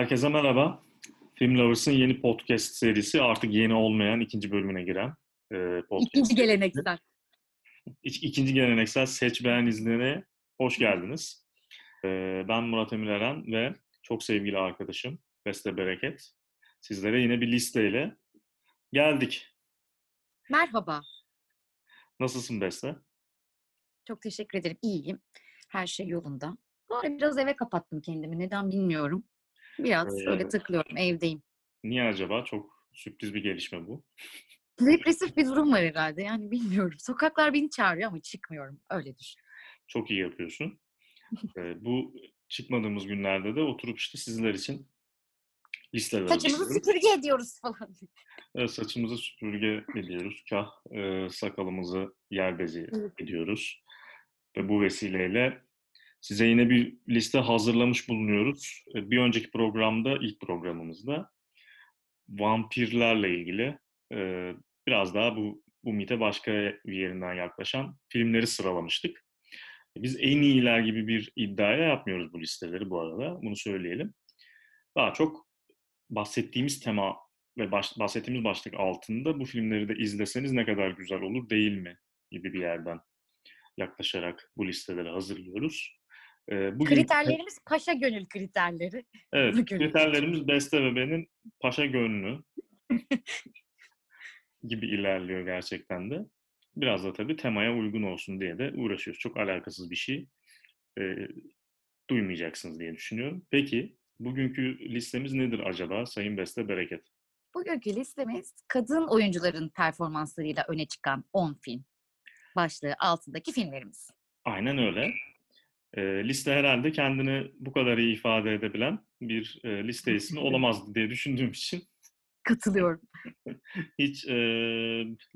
Herkese merhaba. Film Lovers'ın yeni podcast serisi artık yeni olmayan ikinci bölümüne giren e, podcast. İkinci geleneksel. İk, ikinci geleneksel Seç Beğen İzlere hoş geldiniz. E, ben Murat Emir Eren ve çok sevgili arkadaşım Beste Bereket. Sizlere yine bir listeyle geldik. Merhaba. Nasılsın Beste? Çok teşekkür ederim. İyiyim. Her şey yolunda. Bu arada biraz eve kapattım kendimi. Neden bilmiyorum. Biraz ee, öyle takılıyorum. Evdeyim. Niye acaba? Çok sürpriz bir gelişme bu. Depresif bir durum var herhalde. Yani bilmiyorum. Sokaklar beni çağırıyor ama çıkmıyorum. Öyle düşün. Çok iyi yapıyorsun. ee, bu çıkmadığımız günlerde de oturup işte sizler için listeler Saçımızı süpürge ediyoruz falan. Evet, saçımızı süpürge ediyoruz. Kah e, sakalımızı yer bezi ediyoruz. Ve bu vesileyle size yine bir liste hazırlamış bulunuyoruz. E, bir önceki programda, ilk programımızda vampirlerle ilgili e, biraz daha bu, bu mite başka bir yerinden yaklaşan filmleri sıralamıştık. Biz en iyiler gibi bir iddiaya yapmıyoruz bu listeleri bu arada. Bunu söyleyelim. Daha çok bahsettiğimiz tema ve baş, bahsettiğimiz başlık altında bu filmleri de izleseniz ne kadar güzel olur değil mi gibi bir yerden yaklaşarak bu listeleri hazırlıyoruz. Bugün... Kriterlerimiz paşa gönül kriterleri. Evet, kriterlerimiz Beste ve benim paşa gönlü gibi ilerliyor gerçekten de. Biraz da tabii temaya uygun olsun diye de uğraşıyoruz. Çok alakasız bir şey e, duymayacaksınız diye düşünüyorum. Peki bugünkü listemiz nedir acaba Sayın Beste Bereket? Bugünkü listemiz kadın oyuncuların performanslarıyla öne çıkan 10 film. Başlığı altındaki filmlerimiz. Aynen öyle. E, liste herhalde kendini bu kadar iyi ifade edebilen bir e, liste ismi olamazdı diye düşündüğüm için. Katılıyorum. Hiç e,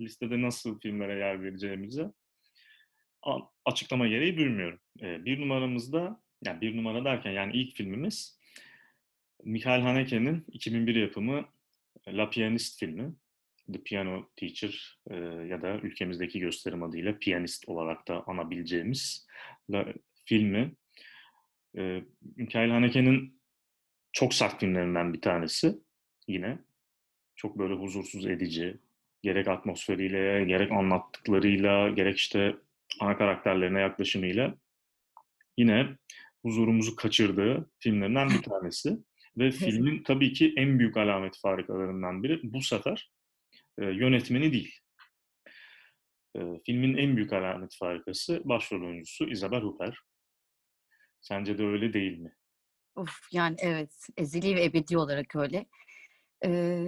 listede nasıl filmlere yer vereceğimizi açıklama gereği duymuyorum. E, bir numaramızda, yani bir numara derken yani ilk filmimiz Michael Haneke'nin 2001 yapımı La Pianist filmi. The Piano Teacher e, ya da ülkemizdeki gösterim adıyla piyanist olarak da anabileceğimiz la, filmi. E, Mikael Haneke'nin çok sert filmlerinden bir tanesi yine. Çok böyle huzursuz edici. Gerek atmosferiyle, gerek anlattıklarıyla, gerek işte ana karakterlerine yaklaşımıyla yine huzurumuzu kaçırdığı filmlerinden bir tanesi. Ve filmin tabii ki en büyük alamet farikalarından biri bu sefer e, yönetmeni değil. E, filmin en büyük alamet farikası başrol oyuncusu Isabel Huppert. Sence de öyle değil mi? Of yani evet ezeli ve ebedi olarak öyle. Ee,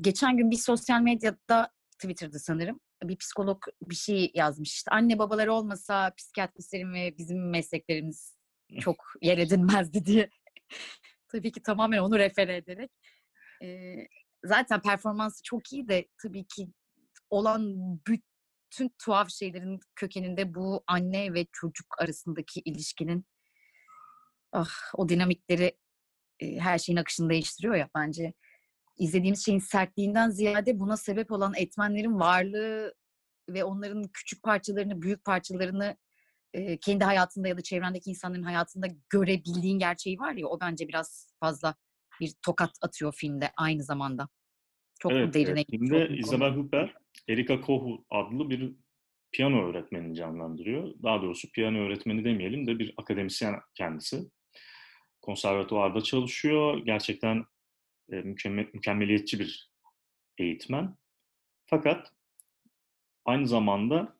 geçen gün bir sosyal medyada Twitter'da sanırım bir psikolog bir şey yazmış. İşte anne babalar olmasa psikiyatristlerin ve bizim mesleklerimiz çok yer edinmezdi diye. tabii ki tamamen onu refere ederek. Ee, zaten performansı çok iyi de tabii ki olan bütün tuhaf şeylerin kökeninde bu anne ve çocuk arasındaki ilişkinin ah, o dinamikleri e, her şeyin akışını değiştiriyor ya bence. izlediğimiz şeyin sertliğinden ziyade buna sebep olan etmenlerin varlığı ve onların küçük parçalarını, büyük parçalarını e, kendi hayatında ya da çevrendeki insanların hayatında görebildiğin gerçeği var ya o bence biraz fazla bir tokat atıyor filmde aynı zamanda. Çok evet, derine evet. Filmde Isabel Huppert, Erika Kohu adlı bir piyano öğretmenini canlandırıyor. Daha doğrusu piyano öğretmeni demeyelim de bir akademisyen kendisi. Konservatuvarda çalışıyor. Gerçekten e, mükemmel, mükemmeliyetçi bir eğitmen. Fakat aynı zamanda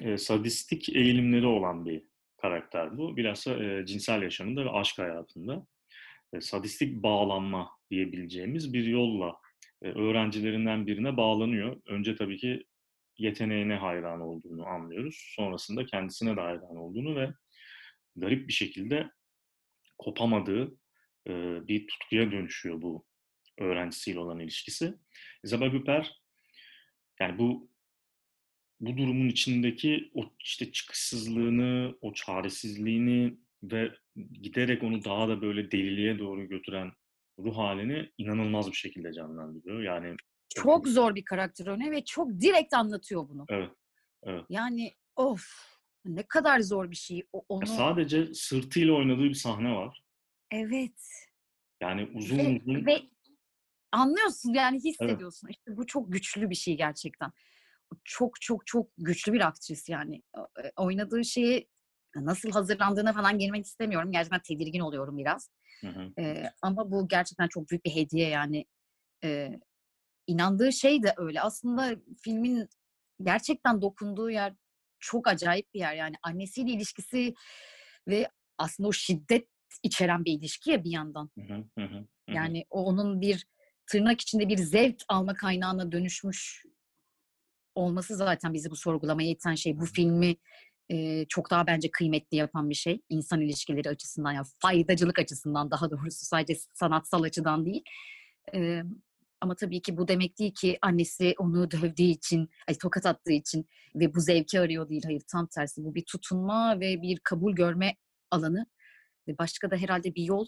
e, sadistik eğilimleri olan bir karakter bu. Bilhassa e, cinsel yaşamında ve aşk hayatında e, sadistik bağlanma diyebileceğimiz bir yolla e, öğrencilerinden birine bağlanıyor. Önce tabii ki yeteneğine hayran olduğunu anlıyoruz. Sonrasında kendisine de hayran olduğunu ve garip bir şekilde kopamadığı e, bir tutkuya dönüşüyor bu öğrencisiyle olan ilişkisi. Isabel Huppert yani bu bu durumun içindeki o işte çıkışsızlığını, o çaresizliğini ve giderek onu daha da böyle deliliğe doğru götüren ruh halini inanılmaz bir şekilde canlandırıyor. Yani çok, zor bir karakter öne ve çok direkt anlatıyor bunu. Evet. Evet. Yani of ne kadar zor bir şey. O, onu... Sadece sırtıyla oynadığı bir sahne var. Evet. Yani uzun Ve, uzun ve anlıyorsun yani hissediyorsun. Evet. İşte bu çok güçlü bir şey gerçekten. Çok çok çok güçlü bir aktris yani. E, oynadığı şeyi nasıl hazırlandığına falan girmek istemiyorum. Gerçekten tedirgin oluyorum biraz. Hı hı. Ee, ama bu gerçekten çok büyük bir hediye yani. Ee, inandığı şey de öyle. Aslında filmin gerçekten dokunduğu yer çok acayip bir yer. Yani annesiyle ilişkisi ve aslında o şiddet içeren bir ilişki ya bir yandan. Hı hı hı. Yani o onun bir tırnak içinde bir zevk alma kaynağına dönüşmüş olması zaten bizi bu sorgulamaya iten şey. Bu filmi e, çok daha bence kıymetli yapan bir şey. insan ilişkileri açısından yani faydacılık açısından daha doğrusu sadece sanatsal açıdan değil. E, ama tabii ki bu demek değil ki annesi onu dövdüğü için, ay, tokat attığı için ve bu zevki arıyor değil. Hayır tam tersi. Bu bir tutunma ve bir kabul görme alanı. Ve başka da herhalde bir yol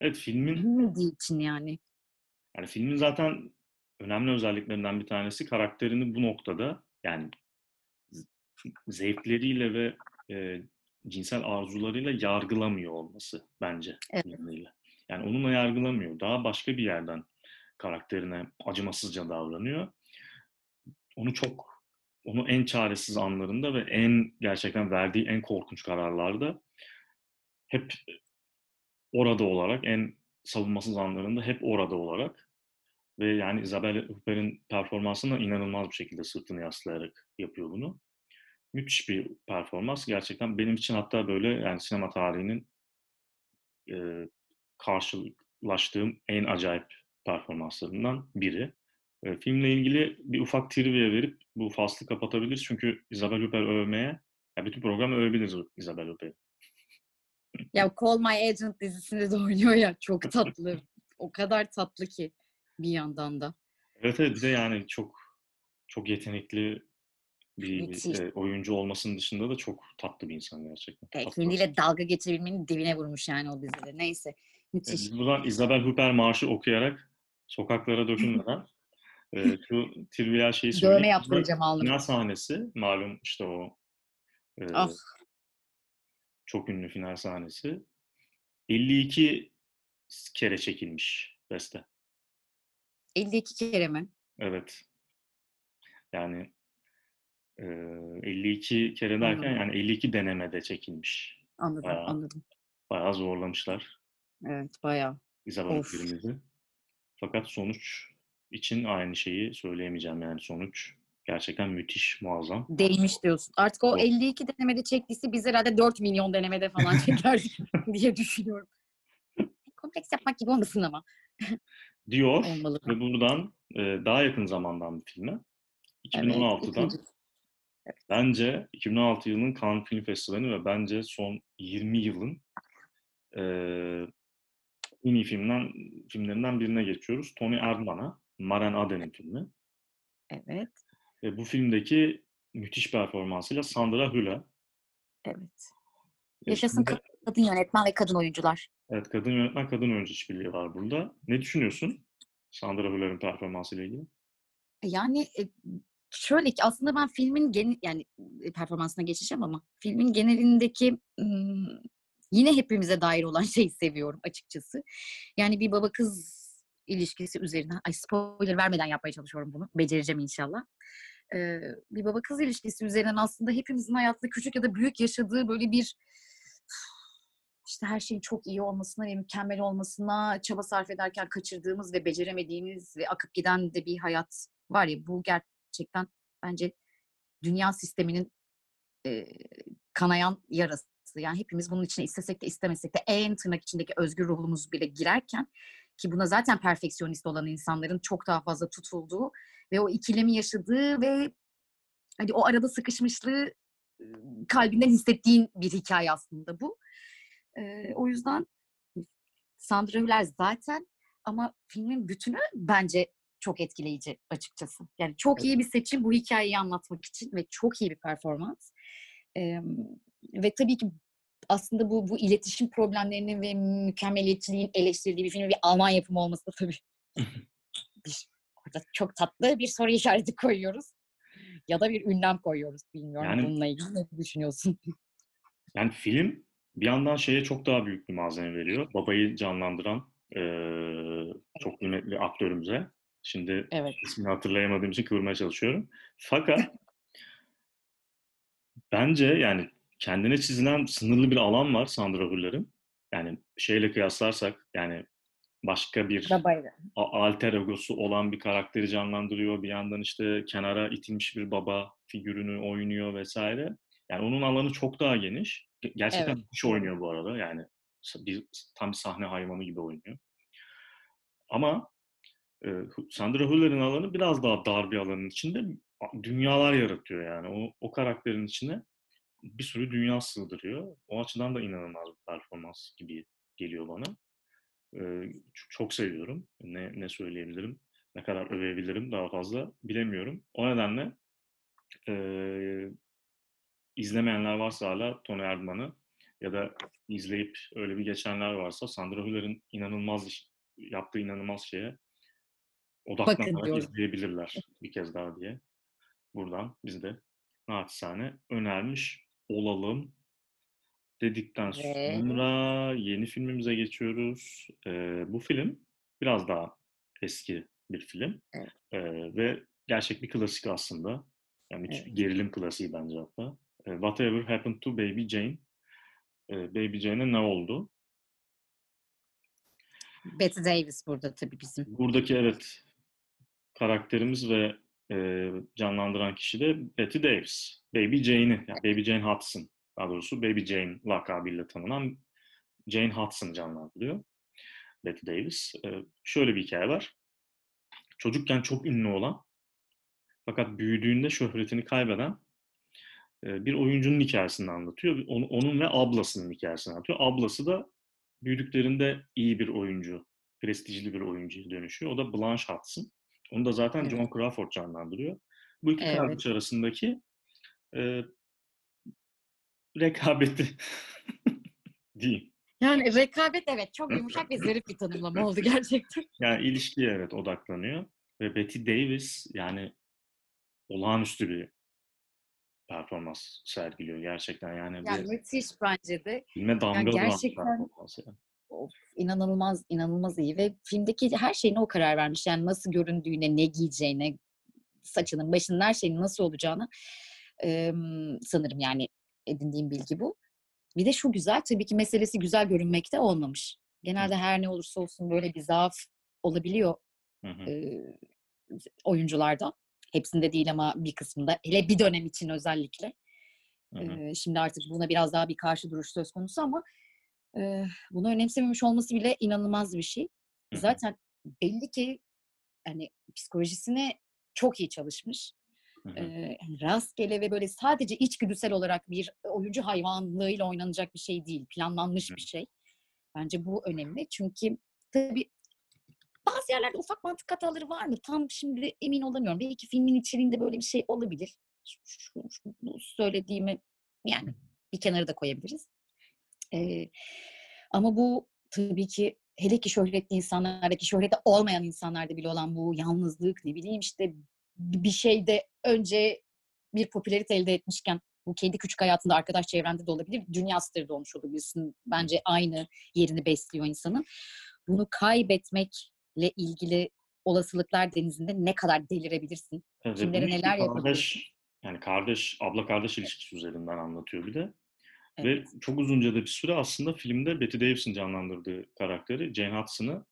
Evet filmin bilmediği için yani. Yani filmin zaten önemli özelliklerinden bir tanesi karakterini bu noktada yani zevkleriyle ve e, cinsel arzularıyla yargılamıyor olması bence. Evet. Yani onunla yargılamıyor. Daha başka bir yerden karakterine acımasızca davranıyor. Onu çok, onu en çaresiz anlarında ve en gerçekten verdiği en korkunç kararlarda hep orada olarak, en savunmasız anlarında hep orada olarak ve yani Isabelle Huppert'in performansına inanılmaz bir şekilde sırtını yaslayarak yapıyor bunu. Müthiş bir performans. Gerçekten benim için hatta böyle yani sinema tarihinin e, karşılaştığım en acayip performanslarından biri. E, filmle ilgili bir ufak trivia verip bu faslı kapatabiliriz. Çünkü Isabelle Huppert övmeye, yani bütün programı övebiliriz Isabelle Huppert'i. Ya Call My Agent dizisinde de oynuyor ya. Çok tatlı. o kadar tatlı ki bir yandan da. Evet evet bir de yani çok çok yetenekli bir e, oyuncu olmasının dışında da çok tatlı bir insan gerçekten. Evet, kendiyle dalga geçebilmenin dibine vurmuş yani o dizide. Neyse. Müthiş. E, biz buradan Isabel Huppert marşı okuyarak sokaklara dökülmeden e, şu trivia şeyi söyleyeyim. Dövme yaptıracağım alnım. Final sahnesi malum işte o e, ah. çok ünlü final sahnesi. 52 kere çekilmiş beste. 52 kere mi? Evet. Yani 52 kere derken anladım. yani 52 denemede çekilmiş. Anladım, bayağı, anladım. Bayağı zorlamışlar. Evet, bayağı. İzabel birimizi. Fakat sonuç için aynı şeyi söyleyemeyeceğim yani sonuç gerçekten müthiş, muazzam. Değmiş diyorsun. Artık o, o 52 denemede çektiyse biz herhalde 4 milyon denemede falan çeker diye düşünüyorum. Kompleks yapmak gibi olmasın ama. Diyor Olmalı. ve buradan e, daha yakın zamandan bir filme. 2016'dan evet, Bence 2016 yılının Cannes Film Festivali ve bence son 20 yılın e, en iyi filmden, filmlerinden birine geçiyoruz. Tony Erdmann'a, Maren Aden'in filmi. Evet. Ve bu filmdeki müthiş performansıyla Sandra Hülle. Evet. Yaşasın Şimdi, kadın yönetmen ve kadın oyuncular. Evet, kadın yönetmen, kadın oyuncu işbirliği var burada. Ne düşünüyorsun Sandra Hüller'in performansıyla ilgili? Yani e, şöyle ki aslında ben filmin gen yani performansına geçeceğim ama filmin genelindeki yine hepimize dair olan şeyi seviyorum açıkçası. Yani bir baba kız ilişkisi üzerine ay spoiler vermeden yapmaya çalışıyorum bunu. Becereceğim inşallah. Ee, bir baba kız ilişkisi üzerinden aslında hepimizin hayatta küçük ya da büyük yaşadığı böyle bir işte her şeyin çok iyi olmasına ve mükemmel olmasına çaba sarf ederken kaçırdığımız ve beceremediğimiz ve akıp giden de bir hayat var ya bu gerçekten bence dünya sisteminin e, kanayan yarası. Yani hepimiz bunun içine istesek de istemesek de en tırnak içindeki özgür ruhumuz bile girerken ki buna zaten perfeksiyonist olan insanların çok daha fazla tutulduğu ve o ikilemi yaşadığı ve hani o arada sıkışmışlığı kalbinden hissettiğin bir hikaye aslında bu. Ee, o yüzden Sandra Hüller zaten ama filmin bütünü bence çok etkileyici açıkçası. Yani çok iyi bir seçim bu hikayeyi anlatmak için ve çok iyi bir performans. Ee, ve tabii ki aslında bu bu iletişim problemlerinin ve mükemmeliyetçiliğin eleştirildiği bir film bir Alman yapımı olması da tabii. bir, orada çok tatlı bir soru işareti koyuyoruz. Ya da bir ünlem koyuyoruz. Bilmiyorum yani, bununla ilgili ne düşünüyorsun? Yani film bir yandan şeye çok daha büyük bir malzeme veriyor. Babayı canlandıran e, çok kıymetli aktörümüze. Şimdi evet. ismini hatırlayamadığım için kıvırmaya çalışıyorum. Fakat bence yani kendine çizilen sınırlı bir alan var Sandra Hüller'in. Yani şeyle kıyaslarsak yani başka bir Babayla. alter egosu olan bir karakteri canlandırıyor. Bir yandan işte kenara itilmiş bir baba figürünü oynuyor vesaire. Yani onun alanı çok daha geniş. Gerçekten evet. iş oynuyor bu arada. Yani bir tam bir sahne hayvanı gibi oynuyor. Ama e, Sandra Hüller'in alanı biraz daha dar bir alanın içinde dünyalar yaratıyor yani. O, o karakterin içine bir sürü dünya sığdırıyor. O açıdan da inanılmaz bir performans gibi geliyor bana. Ee, çok seviyorum. Ne, ne söyleyebilirim, ne kadar övebilirim daha fazla bilemiyorum. O nedenle e, izlemeyenler varsa hala Tony Erdman'ı ya da izleyip öyle bir geçenler varsa Sandra Hüller'in inanılmaz yaptığı inanılmaz şeye odaklanarak izleyebilirler bir kez daha diye. Buradan biz de naçizane önermiş olalım dedikten sonra yeni filmimize geçiyoruz. Ee, bu film biraz daha eski bir film evet. ee, ve gerçek bir klasik aslında. Yani evet. gerilim klasiği bence hatta. Ee, Whatever Happened to Baby Jane? Ee, Baby Jane'e ne oldu? Betty Davis burada tabii bizim. Buradaki evet karakterimiz ve e, canlandıran kişi de Betty Davis. Baby Jane'i, yani Baby Jane Hudson daha doğrusu Baby Jane lakabıyla tanınan Jane Hudson canlandırıyor. Betty Davis. E, şöyle bir hikaye var. Çocukken çok ünlü olan fakat büyüdüğünde şöhretini kaybeden e, bir oyuncunun hikayesini anlatıyor. Onun, onun ve ablasının hikayesini anlatıyor. Ablası da büyüdüklerinde iyi bir oyuncu, prestijli bir oyuncuya dönüşüyor. O da Blanche Hudson. Onu da zaten evet. John Crawford canlandırıyor. Bu iki evet. kardeş arasındaki e, rekabeti diyeyim. Yani rekabet evet çok yumuşak ve zarif bir tanımlama oldu gerçekten. Yani ilişkiye evet odaklanıyor. Ve Betty Davis yani olağanüstü bir performans sergiliyor gerçekten yani. Yani bir, müthiş bence de. Filme damga yani gerçekten, performans yani. Of, inanılmaz inanılmaz iyi ve filmdeki her şeyine o karar vermiş. Yani nasıl göründüğüne, ne giyeceğine, saçının, başının her şeyin nasıl olacağını e, sanırım yani edindiğim bilgi bu. Bir de şu güzel tabii ki meselesi güzel görünmekte olmamış. Genelde her ne olursa olsun böyle bir zaaf olabiliyor hı hı. E, oyuncularda. Hepsinde değil ama bir kısmında. Hele bir dönem için özellikle. Hı hı. E, şimdi artık buna biraz daha bir karşı duruş söz konusu ama e, bunu önemsememiş olması bile inanılmaz bir şey. Zaten belli ki hani psikolojisine çok iyi çalışmış. E, rastgele ve böyle sadece içgüdüsel olarak bir oyuncu hayvanlığıyla oynanacak bir şey değil. Planlanmış bir şey. Bence bu önemli. Çünkü tabii bazı yerlerde ufak mantık hataları var mı? Tam şimdi emin olamıyorum. Belki filmin içeriğinde böyle bir şey olabilir. Şu, şu, şu söylediğimi yani bir kenara da koyabiliriz. Ee, ama bu tabii ki hele ki şöhretli insanlardaki şöhrete olmayan insanlarda bile olan bu yalnızlık ne bileyim işte bir şeyde önce bir popülerite elde etmişken bu kendi küçük hayatında arkadaş çevrende de olabilir. Dünya starı da olmuş olabilirsin. Bence aynı yerini besliyor insanın. Bunu kaybetmekle ilgili olasılıklar denizinde ne kadar delirebilirsin? Evet, Kimlere neler yapabilirsin? Yani kardeş, abla kardeş ilişkisi üzerinden anlatıyor bir de. Evet. Ve çok uzunca da bir süre aslında filmde Betty Davis'in canlandırdığı karakteri Jane Hudson'ı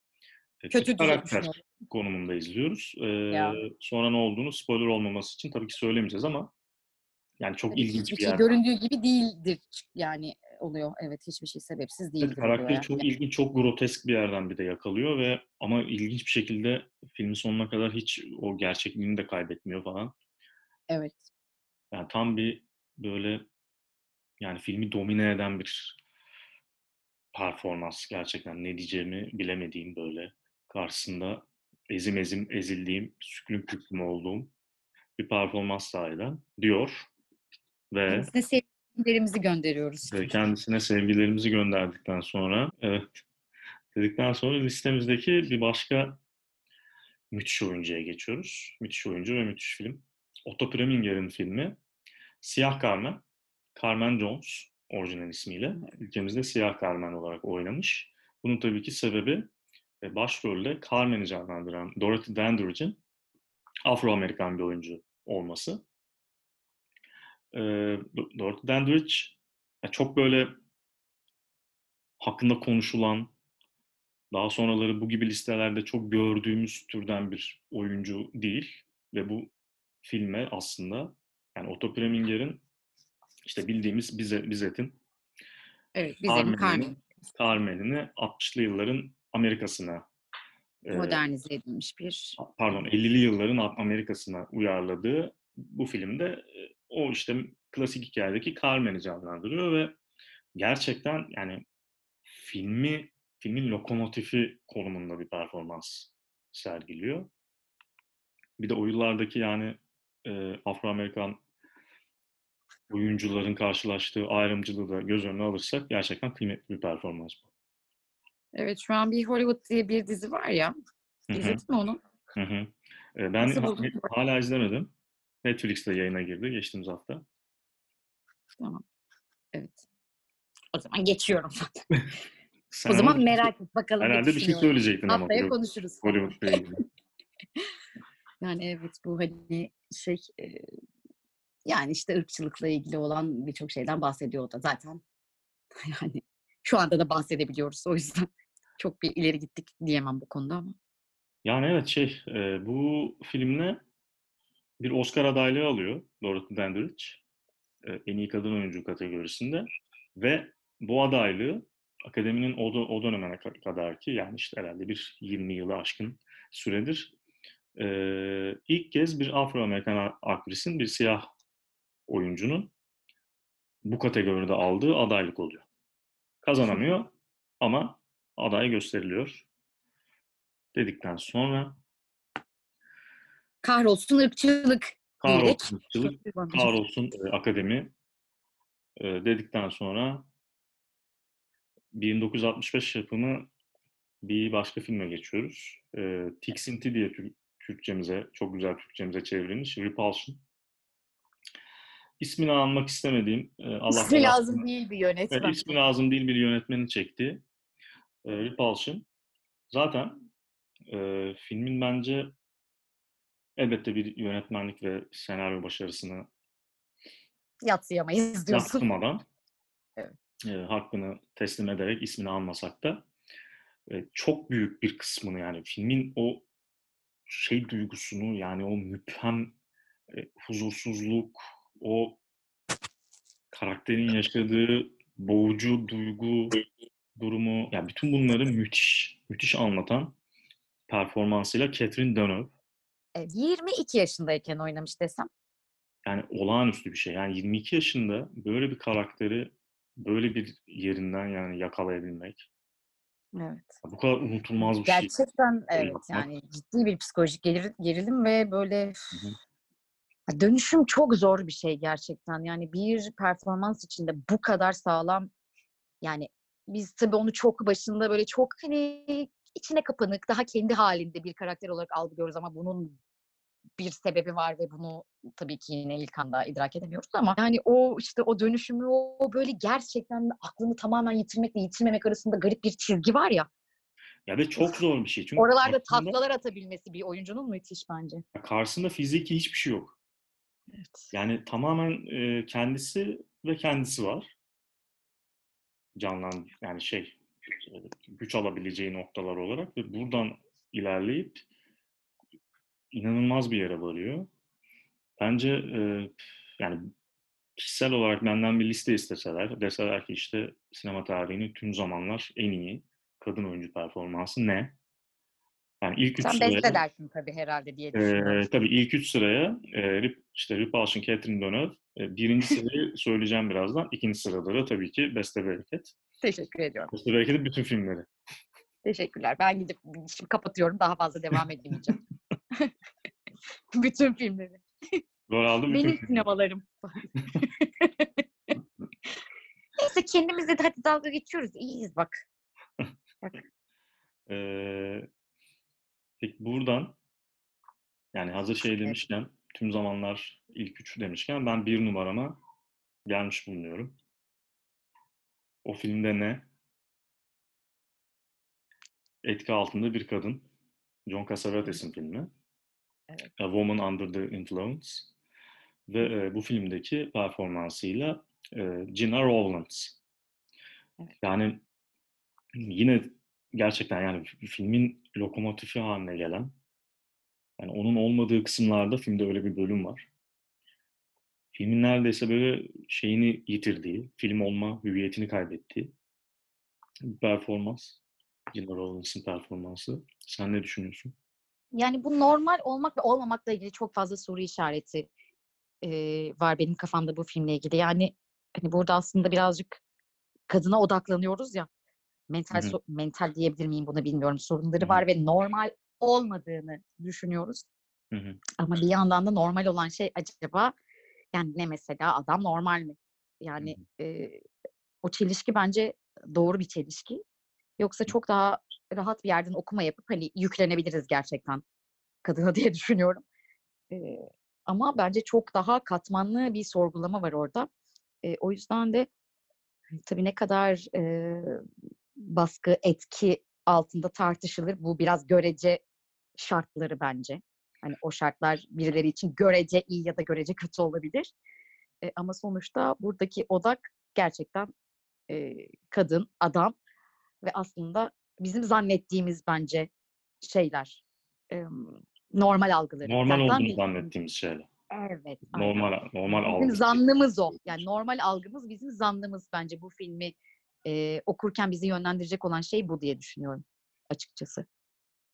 kötü karakter konumunda izliyoruz. Ee, sonra ne olduğunu spoiler olmaması için tabii ki söylemeyeceğiz ama yani çok evet, ilginç bir şey yer. göründüğü gibi değildir yani oluyor. Evet hiçbir şey sebepsiz değildir. Evet, karakteri yani. çok ilginç, çok grotesk bir yerden bir de yakalıyor ve ama ilginç bir şekilde filmin sonuna kadar hiç o gerçekliğini de kaybetmiyor falan. Evet. Yani tam bir böyle yani filmi domine eden bir performans gerçekten ne diyeceğimi bilemediğim böyle karşısında ezim ezim ezildiğim, süklüm püklüm olduğum bir performans sahiden diyor. Ve kendisine sevgilerimizi gönderiyoruz. Ve kendisine sevgilerimizi gönderdikten sonra evet dedikten sonra listemizdeki bir başka müthiş oyuncuya geçiyoruz. Müthiş oyuncu ve müthiş film. Otto Preminger'in filmi Siyah Carmen. Carmen Jones orijinal ismiyle. Ülkemizde Siyah Carmen olarak oynamış. Bunun tabii ki sebebi ve başrolde Carmen'i canlandıran Dorothy Dandridge'in Afro-Amerikan bir oyuncu olması. E, Dorothy Dandridge çok böyle hakkında konuşulan, daha sonraları bu gibi listelerde çok gördüğümüz türden bir oyuncu değil ve bu filme aslında yani Otto Preminger'in işte bildiğimiz Bize, Bizet'in evet. Carmen'ini 60'lı yılların Amerika'sına modernize edilmiş bir pardon 50'li yılların Amerika'sına uyarladığı bu filmde o işte klasik hikayedeki Carmen'i canlandırıyor ve gerçekten yani filmi filmin lokomotifi konumunda bir performans sergiliyor. Bir de o yıllardaki yani e, Afro-Amerikan oyuncuların karşılaştığı ayrımcılığı da göz önüne alırsak gerçekten kıymetli bir performans bu. Evet şu an bir Hollywood diye bir dizi var ya. İzledin mi onu? Hı hı. E, ben hala izlemedim. Netflix'te yayına girdi geçtiğimiz hafta. Tamam. Evet. O zaman geçiyorum. Sen o zaman merak et bakalım. Herhalde bir şey söyleyecektin ama. Haftaya konuşuruz. Hollywood'la yani evet bu hani şey yani işte ırkçılıkla ilgili olan birçok şeyden bahsediyor o da zaten. Yani şu anda da bahsedebiliyoruz o yüzden çok bir ileri gittik diyemem bu konuda ama. Yani evet şey e, bu filmle bir Oscar adaylığı alıyor Dorothy Dandridge e, en iyi kadın oyuncu kategorisinde ve bu adaylığı akademinin o, o dönemine kadar ki yani işte herhalde bir 20 yılı aşkın süredir e, ilk kez bir Afro-Amerikan aktrisin, bir siyah oyuncunun bu kategoride aldığı adaylık oluyor. Kazanamıyor ama aday gösteriliyor dedikten sonra kahrolsun ırkçılık kahrolsun ırkçılık, kahrolsun e, akademi e, dedikten sonra 1965 yapımı bir başka filme geçiyoruz. E, Tiksinti diye Türkçemize, çok güzel Türkçemize çevrilmiş. Repulsion. İsmini almak istemediğim, Allah İsmi lazım değil bir yönetmen. Evet, ismi lazım değil bir yönetmenin çektiği e, Repulsion. Zaten e, filmin bence elbette bir yönetmenlik ve senaryo başarısını yatsıyamayız diyorsun. Yatsımadan evet. e, hakkını teslim ederek ismini almasak da e, çok büyük bir kısmını yani filmin o şey duygusunu yani o müphem e, huzursuzluk, o karakterin yaşadığı boğucu duygu durumu, yani bütün bunları müthiş, müthiş anlatan performansıyla Catherine Deneuve. 22 yaşındayken oynamış desem. Yani olağanüstü bir şey. Yani 22 yaşında böyle bir karakteri böyle bir yerinden yani yakalayabilmek. Evet. Bu kadar unutulmaz bir Gerçekten, şey. Gerçekten evet yani ciddi bir psikolojik gerilim ve böyle hı hı. Dönüşüm çok zor bir şey gerçekten. Yani bir performans içinde bu kadar sağlam yani biz tabii onu çok başında böyle çok hani içine kapanık, daha kendi halinde bir karakter olarak algılıyoruz ama bunun bir sebebi var ve bunu tabii ki yine ilk anda idrak edemiyoruz ama yani o işte o dönüşümü o böyle gerçekten aklını tamamen yitirmekle yitirmemek arasında garip bir çizgi var ya. Ya ve çok zor bir şey. Çünkü Oralarda karşısında, taklalar atabilmesi bir oyuncunun müthiş bence. Karşısında fiziki hiçbir şey yok. Evet. Yani tamamen e, kendisi ve kendisi var. Canlan yani şey güç alabileceği noktalar olarak ve buradan ilerleyip inanılmaz bir yere varıyor. Bence e, yani kişisel olarak benden bir liste isteseler, deseler ki işte sinema tarihinin tüm zamanlar en iyi kadın oyuncu performansı ne? Yani ilk üç Sen sıraya... Sen dersin tabii herhalde diye düşünüyorum. E, tabii ilk üç sıraya e, işte Repulsion, Catherine Deneuve. E, birinci sırayı söyleyeceğim birazdan. İkinci sırada da tabii ki Beste Bereket. Teşekkür ediyorum. Beste Bereket'in bütün filmleri. Teşekkürler. Ben gidip şimdi kapatıyorum. Daha fazla devam edemeyeceğim. bütün filmleri. Rol aldım bütün Benim sinemalarım. Neyse kendimizle de hadi dalga geçiyoruz. İyiyiz bak. bak. Ee, peki buradan yani hazır şey demişken tüm zamanlar ilk üç demişken ben bir numarama gelmiş bulunuyorum. O filmde ne? etki altında bir kadın. John Cassavetes'in filmi. Evet. A Woman Under the Influence. Ve e, bu filmdeki performansıyla e, Gina Rowlands. Evet. Yani yine gerçekten yani filmin lokomotifi haline gelen yani onun olmadığı kısımlarda filmde öyle bir bölüm var. Filmin neredeyse böyle şeyini yitirdiği, film olma hüviyetini kaybettiği bir performans. Gina Rowlands'ın performansı. Sen ne düşünüyorsun? Yani bu normal olmak ve olmamakla ilgili çok fazla soru işareti e, var benim kafamda bu filmle ilgili. Yani hani burada aslında birazcık kadına odaklanıyoruz ya. Mental Hı hı. so- mental diyebilir miyim buna bilmiyorum. Sorunları Hı hı. var ve normal olmadığını düşünüyoruz. Hı hı. Ama bir yandan da normal olan şey acaba yani ne mesela adam normal mi? Yani e, o çelişki bence doğru bir çelişki. Yoksa çok daha rahat bir yerden okuma yapıp hani yüklenebiliriz gerçekten kadına diye düşünüyorum. E, ama bence çok daha katmanlı bir sorgulama var orada. E, o yüzden de hani tabii ne kadar e, baskı, etki altında tartışılır. Bu biraz görece şartları bence. Hani o şartlar birileri için görece iyi ya da görece kötü olabilir. E, ama sonuçta buradaki odak gerçekten e, kadın, adam ve aslında bizim zannettiğimiz bence şeyler. e, normal algıları. Normal Zaten olduğunu zannettiğimiz şeyler. Evet. aynen. Normal normal Bizim algı. zannımız o. Yani normal algımız bizim zannımız bence bu filmi e, okurken bizi yönlendirecek olan şey bu diye düşünüyorum açıkçası.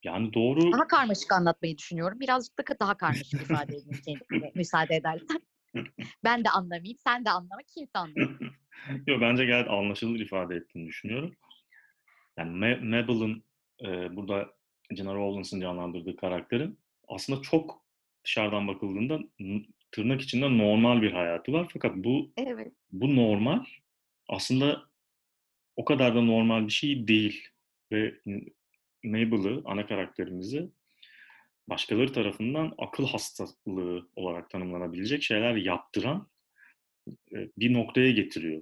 Yani doğru Daha karmaşık anlatmayı düşünüyorum. Birazcık da daha karmaşık ifade edeyim kendime müsaade edersen. Ben de anlamayayım, sen de anlama, kimse anlamayayım. Yo, bence gayet anlaşılır ifade ettiğini düşünüyorum. Yani Ma- Mabel'ın e, burada Gina Rowlands'ın canlandırdığı karakterin aslında çok dışarıdan bakıldığında tırnak içinde normal bir hayatı var. Fakat bu Evet. bu normal aslında o kadar da normal bir şey değil. Ve Mabel'ı, ana karakterimizi başkaları tarafından akıl hastalığı olarak tanımlanabilecek şeyler yaptıran e, bir noktaya getiriyor.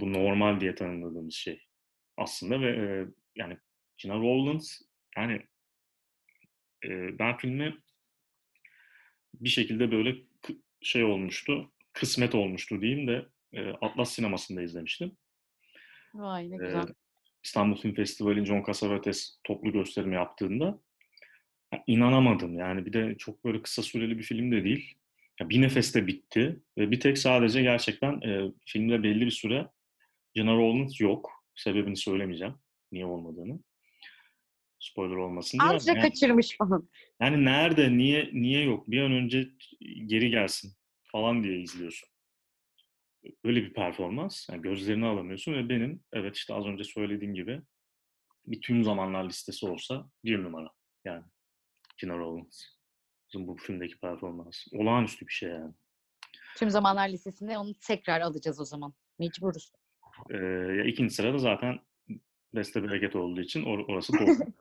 Bu normal diye tanımladığımız şey aslında ve e, yani Gina Rowlands yani e, ben filmi bir şekilde böyle şey olmuştu, kısmet olmuştu diyeyim de Atlas sinemasında izlemiştim. Vay ne güzel. İstanbul Film Festivali John Cassavetes toplu gösterimi yaptığında ya inanamadım. Yani bir de çok böyle kısa süreli bir film de değil. Ya bir nefeste bitti ve bir tek sadece gerçekten e, filmde belli bir süre Gina Rowlands yok. Sebebini söylemeyeceğim. Niye olmadığını. Spoiler olmasın diye. Azıcık Yani, kaçırmış falan. yani nerede, niye niye yok? Bir an önce geri gelsin falan diye izliyorsun. Öyle bir performans. Yani gözlerini alamıyorsun ve benim evet işte az önce söylediğim gibi bir tüm zamanlar listesi olsa bir numara. Yani Gina. Bizim bu filmdeki performans. Olağanüstü bir şey yani. Tüm zamanlar listesinde onu tekrar alacağız o zaman. Mecburuz. Ee, ya ikinci sırada zaten Beste Bereket olduğu için or- orası doğru.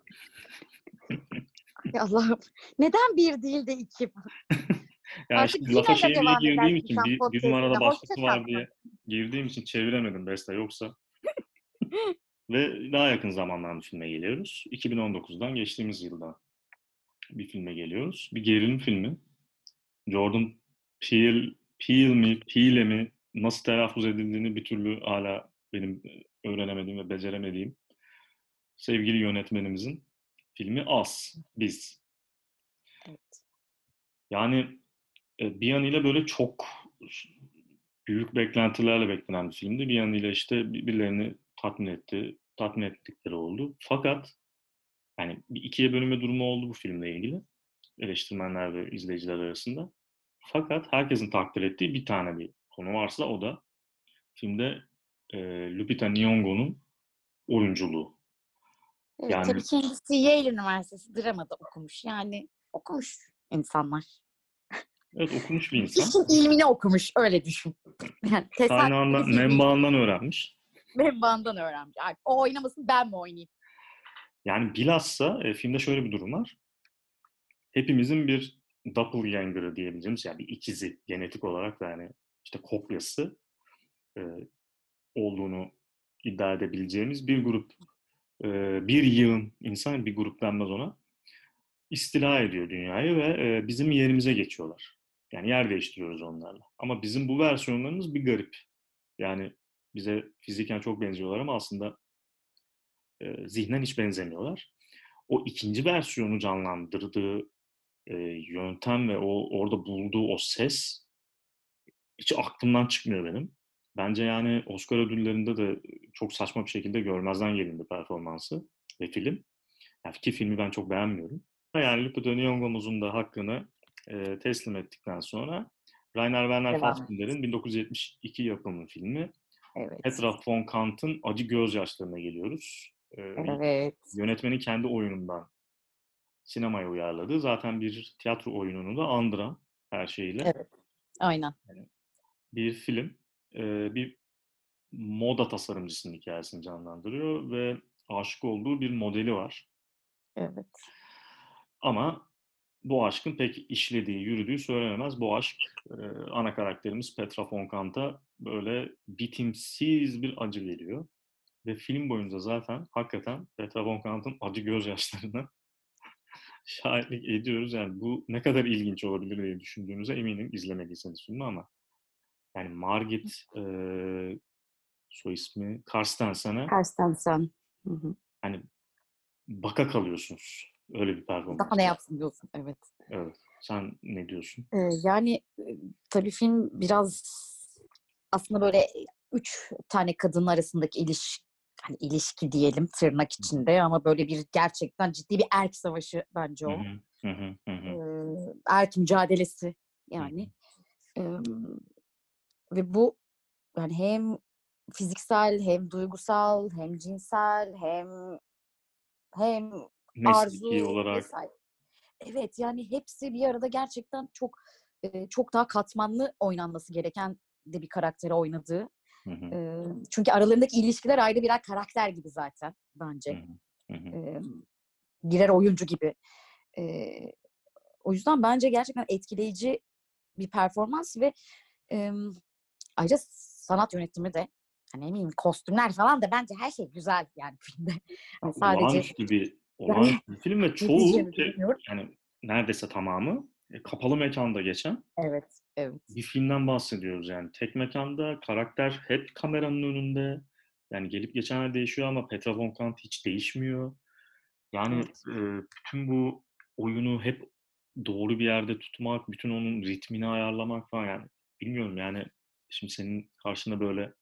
Ya Allah'ım. Neden bir değil de iki? yani Artık şimdi lafa devam girdiğim için bir, bir numarada başkası var diye girdiğim için çeviremedim Beste yoksa. Ve daha yakın zamandan bir filme geliyoruz. 2019'dan geçtiğimiz yılda bir filme geliyoruz. Bir gerilim filmi. Jordan Peele, Peele mi, Peele mi nasıl telaffuz edildiğini bir türlü hala benim öğrenemediğim ve beceremediğim sevgili yönetmenimizin filmi As, Biz. Evet. Yani e, bir yanıyla böyle çok büyük beklentilerle beklenen bir filmdi. Bir yanıyla işte birbirlerini tatmin etti, tatmin ettikleri oldu. Fakat yani bir ikiye bölünme durumu oldu bu filmle ilgili. Eleştirmenler ve izleyiciler arasında. Fakat herkesin takdir ettiği bir tane bir konu varsa o da filmde e, Lupita Nyong'o'nun oyunculuğu. Evet, Yani- tabii kendisi Yale Üniversitesi dramada okumuş. Yani okumuş insanlar. Evet okumuş bir insan. İşin ilmini okumuş. Öyle düşün. Yani Kaynağından, değil, menbaından öğrenmiş. Menbaından öğrenmiş. Ay, O oynamasın ben mi oynayayım? Yani bilhassa e, filmde şöyle bir durum var. Hepimizin bir doppelganger'ı diyebileceğimiz yani bir ikizi genetik olarak da yani işte kopyası e, olduğunu iddia edebileceğimiz bir grup bir yığın insan, bir grup denmez ona, istila ediyor dünyayı ve bizim yerimize geçiyorlar. Yani yer değiştiriyoruz onlarla. Ama bizim bu versiyonlarımız bir garip. Yani bize fiziken çok benziyorlar ama aslında e, zihnen hiç benzemiyorlar. O ikinci versiyonu canlandırdığı e, yöntem ve o orada bulduğu o ses hiç aklımdan çıkmıyor benim. Bence yani Oscar ödüllerinde de çok saçma bir şekilde görmezden gelindi performansı ve film. Yani ki filmi ben çok beğenmiyorum. Yani Lupita Nyong'omuzun da hakkını e, teslim ettikten sonra Rainer Werner Fassbinder'in 1972 yapımı filmi evet. Petra von Kant'ın Acı Gözyaşlarına geliyoruz. Ee, evet. Yönetmenin kendi oyunundan sinemaya uyarladığı zaten bir tiyatro oyununu da andıran her şeyiyle. Evet. Aynen. Yani bir film. E, bir moda tasarımcısının hikayesini canlandırıyor ve aşık olduğu bir modeli var. Evet. Ama bu aşkın pek işlediği, yürüdüğü söylenemez. Bu aşk e, ana karakterimiz Petra von Kant'a böyle bitimsiz bir acı veriyor. Ve film boyunca zaten hakikaten Petra von Kant'ın acı gözyaşlarına şahitlik ediyoruz. Yani bu ne kadar ilginç olabilir diye düşündüğünüze eminim izlemediyseniz filmi ama yani Margit e, soy ismi Karstensen'e Karstensen. Hani baka kalıyorsunuz. Öyle bir performans. Daha ne yapsın diyorsun, evet. Evet. Sen ne diyorsun? Ee, yani tabii film biraz aslında böyle üç tane kadın arasındaki ilişki hani ilişki diyelim tırnak içinde ama böyle bir gerçekten ciddi bir erk savaşı bence o. Hı hı, hı hı. Ee, erk mücadelesi yani. Ee, ve bu yani hem fiziksel hem duygusal hem cinsel hem hem Mesleki arzu olarak. Vesaire. Evet yani hepsi bir arada gerçekten çok çok daha katmanlı oynanması gereken de bir karakteri oynadığı. Hı hı. Çünkü aralarındaki ilişkiler ayrı birer karakter gibi zaten bence. Hı hı. Birer oyuncu gibi. O yüzden bence gerçekten etkileyici bir performans ve ayrıca sanat yönetimi de hani eminim kostümler falan da bence her şey güzel yani filmde. Yani sadece bir olağanüstü bir film ve çoğu yani neredeyse tamamı e, kapalı mekanda geçen evet, evet. bir filmden bahsediyoruz yani. Tek mekanda karakter hep kameranın önünde. Yani gelip geçenler değişiyor ama Petra von Kant hiç değişmiyor. Yani evet. e, bütün bu oyunu hep doğru bir yerde tutmak, bütün onun ritmini ayarlamak falan yani bilmiyorum yani şimdi senin karşında böyle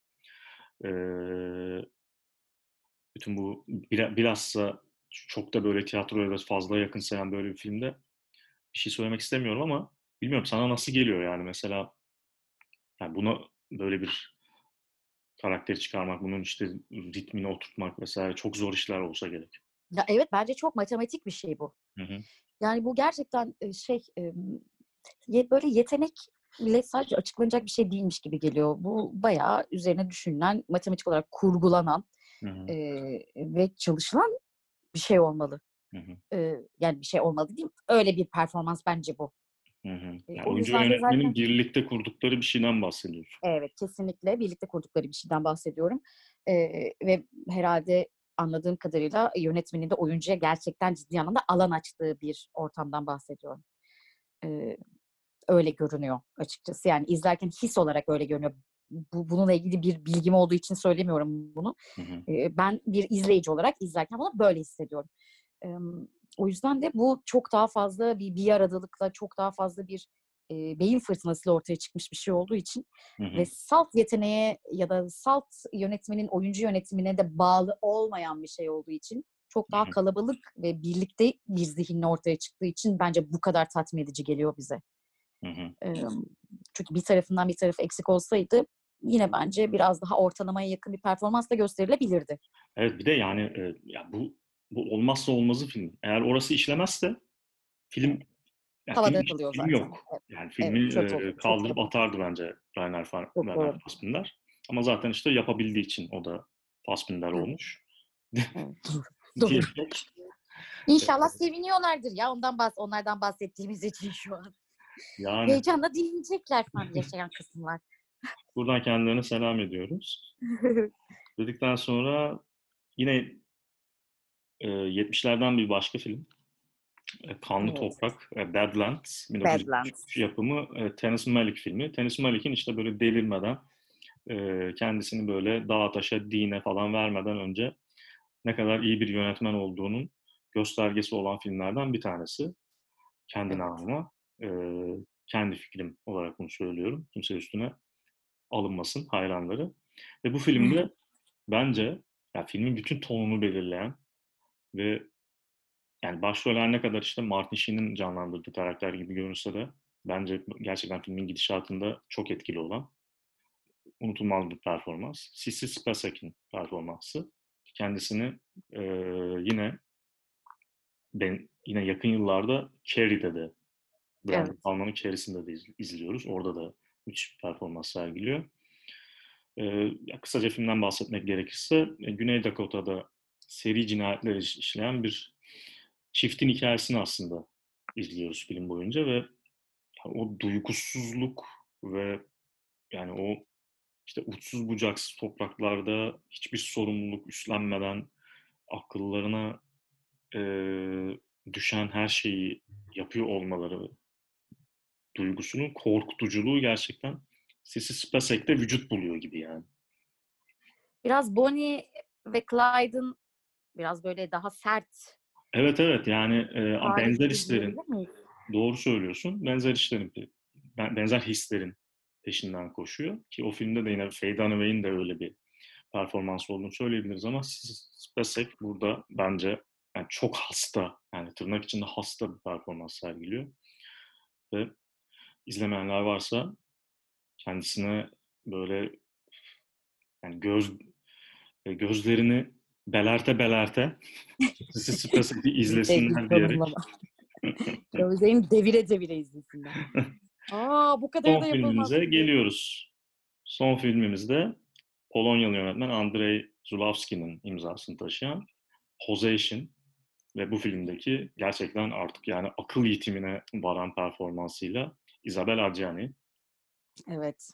e, bütün bu bilhassa çok da böyle tiyatroya da fazla yakın sayan böyle bir filmde bir şey söylemek istemiyorum ama bilmiyorum sana nasıl geliyor yani mesela yani buna böyle bir karakteri çıkarmak, bunun işte ritmini oturtmak vesaire çok zor işler olsa gerek. Ya evet bence çok matematik bir şey bu. Hı hı. Yani bu gerçekten şey böyle yetenekle sadece açıklanacak bir şey değilmiş gibi geliyor. Bu bayağı üzerine düşünülen, matematik olarak kurgulanan hı hı. Ve çalışılan bir şey olmalı. Hı hı. E, yani bir şey olmalı mi? Öyle bir performans bence bu. Hı hı. Yani oyuncu ve yönetmenin zaten... birlikte kurdukları bir şeyden bahsediyorsun. Evet, kesinlikle birlikte kurdukları bir şeyden bahsediyorum. Ee, ve herhalde anladığım kadarıyla yönetmenin de oyuncuya gerçekten ciddi anlamda alan açtığı bir ortamdan bahsediyorum. Ee, öyle görünüyor açıkçası. Yani izlerken his olarak öyle görünüyor. Bu, bununla ilgili bir bilgim olduğu için söylemiyorum bunu. Hı hı. Ee, ben bir izleyici olarak izlerken bunu böyle hissediyorum. Ee, o yüzden de bu çok daha fazla bir bir aradalıkla, çok daha fazla bir e, beyin fırtınasıyla ortaya çıkmış bir şey olduğu için hı hı. ve salt yeteneğe ya da salt yönetmenin oyuncu yönetimine de bağlı olmayan bir şey olduğu için çok daha kalabalık ve birlikte bir zihinle ortaya çıktığı için bence bu kadar tatmin edici geliyor bize. Hı hı. E, çünkü bir tarafından bir tarafı eksik olsaydı yine bence biraz daha ortalamaya yakın bir performansla gösterilebilirdi. Evet bir de yani e, ya bu bu olmazsa olmazı film. Eğer orası işlemezse film yani Havada film, kalıyor film zaten. yok. Yani filmi evet, çok, e, kaldırıp çok, atardı bence Rainer, Fassbinder. Ama zaten işte yapabildiği için o da Fassbinder olmuş. Doğru. İnşallah seviniyorlardır ya ondan bahs onlardan bahsettiğimiz için şu an. Yani, Heyecanla dinleyecekler falan yaşayan kısımlar. Buradan kendilerine selam ediyoruz. Dedikten sonra yine e, 70'lerden bir başka film. E, Kanlı Evet. Toprak, e, Badlands, 1973 Badlands. yapımı e, Terrence Malick filmi. Terrence Malick'in işte böyle delirmeden e, kendisini böyle dağa taşa, dine falan vermeden önce ne kadar iyi bir yönetmen olduğunun göstergesi olan filmlerden bir tanesi. Kendi Evet. namıma. E, kendi fikrim olarak bunu söylüyorum. Kimse üstüne alınmasın hayranları. Ve bu filmde bence ya filmin bütün tonunu belirleyen ve yani başrol her ne kadar işte Martin Sheen'in canlandırdığı karakter gibi görünse de bence gerçekten filmin gidişatında çok etkili olan unutulmaz bir performans. Sissy Spacek'in performansı. Kendisini e, yine ben yine yakın yıllarda Carrie'de de Brian Evet. Palma'nın Carrie'sinde de iz- izliyoruz. Orada da müthiş bir performans sergiliyor. Ee, kısaca filmden bahsetmek gerekirse e, Güney Dakota'da seri cinayetler iş- işleyen bir çiftin hikayesini aslında izliyoruz film boyunca ve o duygusuzluk ve yani o işte uçsuz bucaksız topraklarda hiçbir sorumluluk üstlenmeden akıllarına e, düşen her şeyi yapıyor olmaları duygusunun korkutuculuğu gerçekten Sissy Spacek'te vücut buluyor gibi yani. Biraz Bonnie ve Clyde'ın biraz böyle daha sert Evet evet yani e, benzer hislerin doğru söylüyorsun. Benzer işlerin benzer hislerin peşinden koşuyor ki o filmde de yine Faye Dunaway'in de öyle bir performans olduğunu söyleyebiliriz ama Spacek burada bence yani çok hasta yani tırnak içinde hasta bir performans sergiliyor ve izlemeyenler varsa kendisine böyle yani göz e, gözlerini belerte belerte Sissy Spacek'i izlesinler diyerek. Gözlerini devire devire izlesinler. Aa bu kadar Son da yapılmaz. filmimize geliyoruz. Son filmimizde Polonyalı yönetmen Andrei Zulawski'nin imzasını taşıyan Posation ve bu filmdeki gerçekten artık yani akıl yitimine varan performansıyla Isabel Adjani. Evet.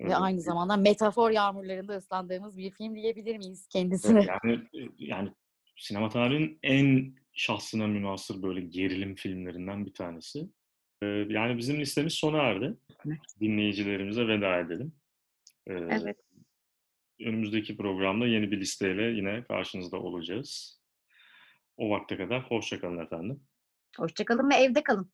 Ve aynı zamanda metafor yağmurlarında ıslandığımız bir film diyebilir miyiz kendisine? Yani yani sinema tarihinin en şahsına münasır böyle gerilim filmlerinden bir tanesi. Yani bizim listemiz sona erdi. Dinleyicilerimize veda edelim. Evet. Önümüzdeki programda yeni bir listeyle yine karşınızda olacağız. O vakte kadar hoşça kalın efendim. Hoşçakalın ve evde kalın.